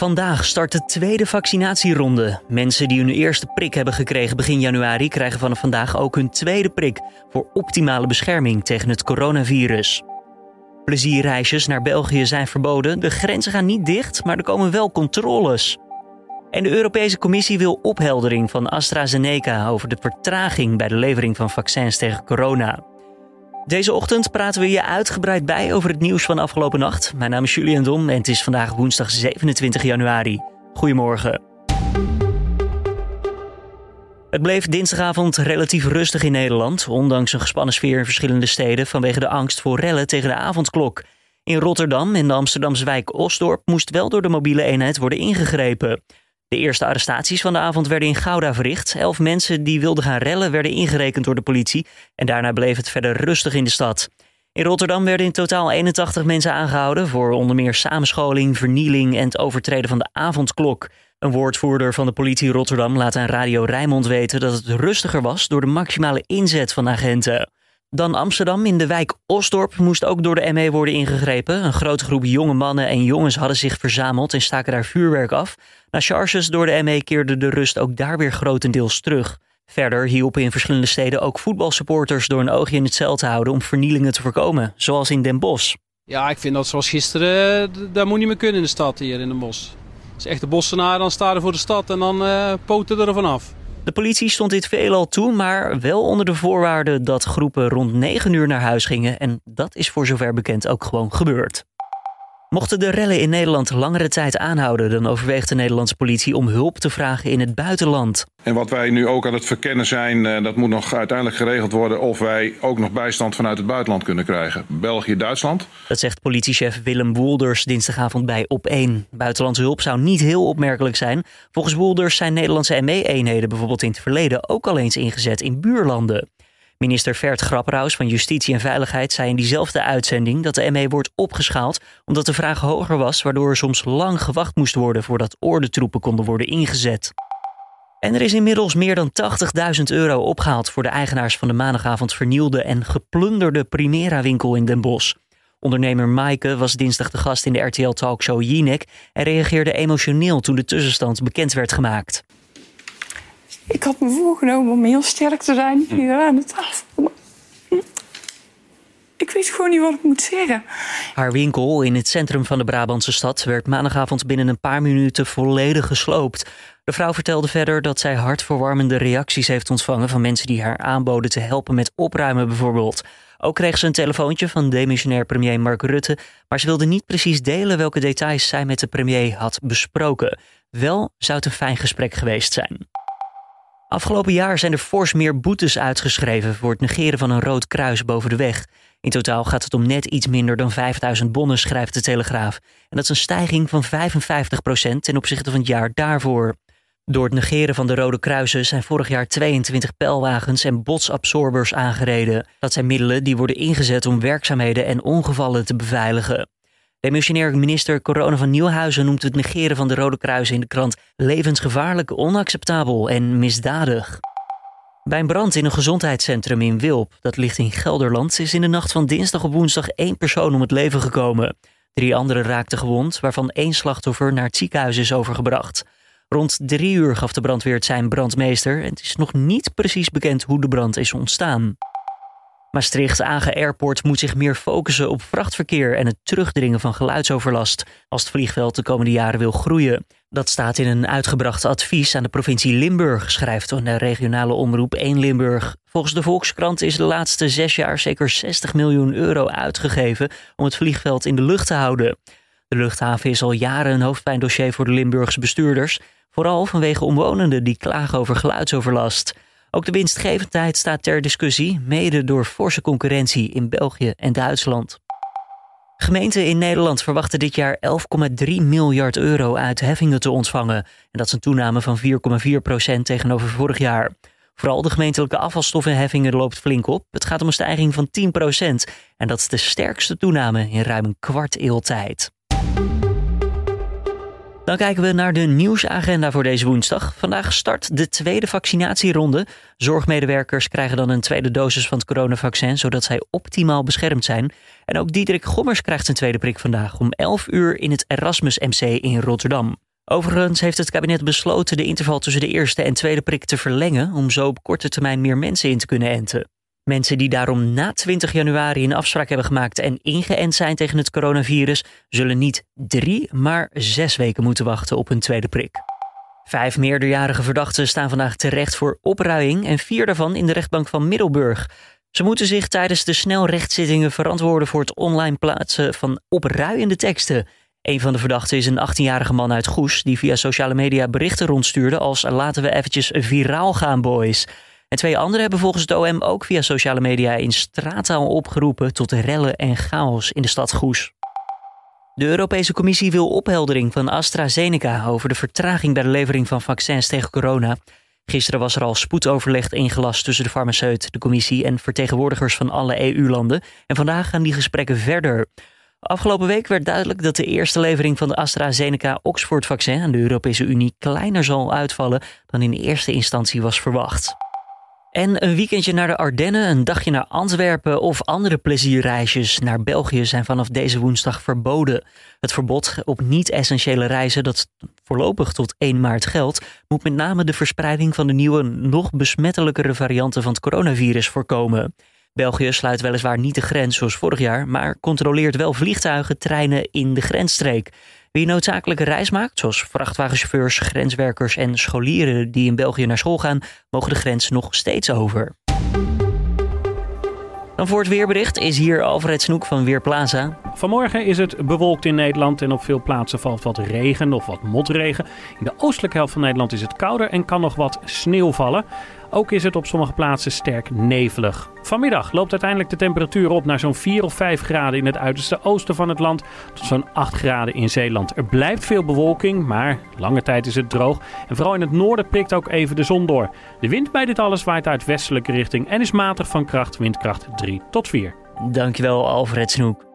Vandaag start de tweede vaccinatieronde. Mensen die hun eerste prik hebben gekregen begin januari krijgen vanaf vandaag ook hun tweede prik voor optimale bescherming tegen het coronavirus. Plezierreisjes naar België zijn verboden. De grenzen gaan niet dicht, maar er komen wel controles. En de Europese Commissie wil opheldering van AstraZeneca over de vertraging bij de levering van vaccins tegen corona. Deze ochtend praten we je uitgebreid bij over het nieuws van afgelopen nacht. Mijn naam is Julian Dom en het is vandaag woensdag 27 januari. Goedemorgen. Het bleef dinsdagavond relatief rustig in Nederland, ondanks een gespannen sfeer in verschillende steden vanwege de angst voor rellen tegen de avondklok. In Rotterdam en de Amsterdamse wijk Osdorp moest wel door de mobiele eenheid worden ingegrepen. De eerste arrestaties van de avond werden in Gouda verricht. Elf mensen die wilden gaan rellen werden ingerekend door de politie. En daarna bleef het verder rustig in de stad. In Rotterdam werden in totaal 81 mensen aangehouden voor onder meer samenscholing, vernieling en het overtreden van de avondklok. Een woordvoerder van de politie Rotterdam laat aan Radio Rijnmond weten dat het rustiger was door de maximale inzet van agenten. Dan Amsterdam. In de wijk Osdorp moest ook door de ME worden ingegrepen. Een grote groep jonge mannen en jongens hadden zich verzameld en staken daar vuurwerk af. Na charges door de ME keerde de rust ook daar weer grotendeels terug. Verder hielpen in verschillende steden ook voetbalsupporters door een oogje in het cel te houden om vernielingen te voorkomen, zoals in Den Bosch. Ja, ik vind dat zoals gisteren, dat moet niet meer kunnen in de stad hier in Den Bosch. Als echte bossenaar dan staan er voor de stad en dan uh, poten er vanaf. De politie stond dit veelal toe, maar wel onder de voorwaarde dat groepen rond 9 uur naar huis gingen. En dat is voor zover bekend ook gewoon gebeurd. Mochten de rellen in Nederland langere tijd aanhouden, dan overweegt de Nederlandse politie om hulp te vragen in het buitenland. En wat wij nu ook aan het verkennen zijn, eh, dat moet nog uiteindelijk geregeld worden of wij ook nog bijstand vanuit het buitenland kunnen krijgen. België, Duitsland. Dat zegt politiechef Willem Woelders dinsdagavond bij Op1. Buitenlandse hulp zou niet heel opmerkelijk zijn. Volgens Woelders zijn Nederlandse ME-eenheden bijvoorbeeld in het verleden ook al eens ingezet in buurlanden. Minister Vert Grapperhaus van Justitie en Veiligheid zei in diezelfde uitzending dat de ME wordt opgeschaald omdat de vraag hoger was, waardoor er soms lang gewacht moest worden voordat ordentroepen konden worden ingezet. En er is inmiddels meer dan 80.000 euro opgehaald voor de eigenaars van de maandagavond vernielde en geplunderde Primera-winkel in Den Bosch. Ondernemer Maaike was dinsdag de gast in de RTL-talkshow Jinek en reageerde emotioneel toen de tussenstand bekend werd gemaakt. Ik had me voorgenomen om heel sterk te zijn hier aan de tafel. Ik weet gewoon niet wat ik moet zeggen. Haar winkel in het centrum van de Brabantse stad werd maandagavond binnen een paar minuten volledig gesloopt. De vrouw vertelde verder dat zij hartverwarmende reacties heeft ontvangen van mensen die haar aanboden te helpen met opruimen bijvoorbeeld. Ook kreeg ze een telefoontje van demissionair premier Mark Rutte, maar ze wilde niet precies delen welke details zij met de premier had besproken. Wel zou het een fijn gesprek geweest zijn. Afgelopen jaar zijn er fors meer boetes uitgeschreven voor het negeren van een rood kruis boven de weg. In totaal gaat het om net iets minder dan 5000 bonnen, schrijft de Telegraaf. En dat is een stijging van 55% ten opzichte van het jaar daarvoor. Door het negeren van de rode kruisen zijn vorig jaar 22 pijlwagens en botsabsorbers aangereden. Dat zijn middelen die worden ingezet om werkzaamheden en ongevallen te beveiligen. Demissionair minister Corona van Nieuwhuizen noemt het negeren van de Rode Kruis in de krant levensgevaarlijk, onacceptabel en misdadig. Bij een brand in een gezondheidscentrum in Wilp, dat ligt in Gelderland, is in de nacht van dinsdag op woensdag één persoon om het leven gekomen. Drie anderen raakten gewond, waarvan één slachtoffer naar het ziekenhuis is overgebracht. Rond drie uur gaf de brandweer het zijn brandmeester en het is nog niet precies bekend hoe de brand is ontstaan. Maastricht-Agen Airport moet zich meer focussen op vrachtverkeer en het terugdringen van geluidsoverlast als het vliegveld de komende jaren wil groeien. Dat staat in een uitgebracht advies aan de provincie Limburg, schrijft de regionale omroep 1 Limburg. Volgens de Volkskrant is de laatste zes jaar zeker 60 miljoen euro uitgegeven om het vliegveld in de lucht te houden. De luchthaven is al jaren een hoofdpijndossier voor de Limburgse bestuurders, vooral vanwege omwonenden die klagen over geluidsoverlast. Ook de winstgevendheid staat ter discussie, mede door forse concurrentie in België en Duitsland. Gemeenten in Nederland verwachten dit jaar 11,3 miljard euro uit heffingen te ontvangen. En dat is een toename van 4,4 procent tegenover vorig jaar. Vooral de gemeentelijke afvalstoffenheffingen loopt flink op. Het gaat om een stijging van 10 procent. En dat is de sterkste toename in ruim een kwart eeuw tijd. Dan kijken we naar de nieuwsagenda voor deze woensdag. Vandaag start de tweede vaccinatieronde. Zorgmedewerkers krijgen dan een tweede dosis van het coronavaccin, zodat zij optimaal beschermd zijn. En ook Diederik Gommers krijgt zijn tweede prik vandaag om 11 uur in het Erasmus MC in Rotterdam. Overigens heeft het kabinet besloten de interval tussen de eerste en tweede prik te verlengen om zo op korte termijn meer mensen in te kunnen enten. Mensen die daarom na 20 januari een afspraak hebben gemaakt en ingeënt zijn tegen het coronavirus, zullen niet drie, maar zes weken moeten wachten op hun tweede prik. Vijf meerderjarige verdachten staan vandaag terecht voor opruiing en vier daarvan in de rechtbank van Middelburg. Ze moeten zich tijdens de snelrechtzittingen verantwoorden voor het online plaatsen van opruiende teksten. Een van de verdachten is een 18-jarige man uit Goes die via sociale media berichten rondstuurde als laten we eventjes viraal gaan boys. En twee anderen hebben volgens het OM ook via sociale media in straattaal opgeroepen tot rellen en chaos in de stad Goes. De Europese Commissie wil opheldering van AstraZeneca over de vertraging bij de levering van vaccins tegen corona. Gisteren was er al spoedoverleg ingelast tussen de farmaceut, de commissie en vertegenwoordigers van alle EU-landen. En vandaag gaan die gesprekken verder. Afgelopen week werd duidelijk dat de eerste levering van de AstraZeneca Oxford-vaccin aan de Europese Unie kleiner zal uitvallen dan in eerste instantie was verwacht. En een weekendje naar de Ardennen, een dagje naar Antwerpen of andere plezierreisjes naar België zijn vanaf deze woensdag verboden. Het verbod op niet-essentiële reizen, dat voorlopig tot 1 maart geldt, moet met name de verspreiding van de nieuwe, nog besmettelijkere varianten van het coronavirus voorkomen. België sluit weliswaar niet de grens zoals vorig jaar, maar controleert wel vliegtuigen, treinen in de grensstreek. Wie noodzakelijke reis maakt, zoals vrachtwagenchauffeurs, grenswerkers en scholieren die in België naar school gaan, mogen de grens nog steeds over. Dan voor het weerbericht is hier Alfred Snoek van Weerplaza. Vanmorgen is het bewolkt in Nederland en op veel plaatsen valt wat regen of wat motregen. In de oostelijke helft van Nederland is het kouder en kan nog wat sneeuw vallen. Ook is het op sommige plaatsen sterk nevelig. Vanmiddag loopt uiteindelijk de temperatuur op naar zo'n 4 of 5 graden in het uiterste oosten van het land tot zo'n 8 graden in Zeeland. Er blijft veel bewolking, maar lange tijd is het droog. En vooral in het noorden prikt ook even de zon door. De wind bij dit alles waait uit westelijke richting en is matig van kracht, windkracht 3 tot 4. Dankjewel Alfred Snoek.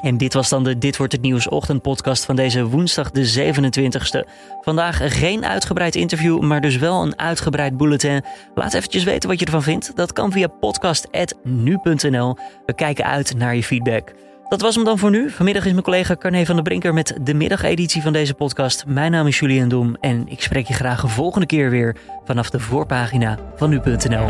En dit was dan de Dit wordt het nieuws ochtendpodcast van deze woensdag de 27e. Vandaag geen uitgebreid interview, maar dus wel een uitgebreid bulletin. Laat eventjes weten wat je ervan vindt. Dat kan via podcast.nu.nl. We kijken uit naar je feedback. Dat was hem dan voor nu. Vanmiddag is mijn collega Carne van der Brinker met de middageditie van deze podcast. Mijn naam is Julian Dom en ik spreek je graag de volgende keer weer vanaf de voorpagina van nu.nl.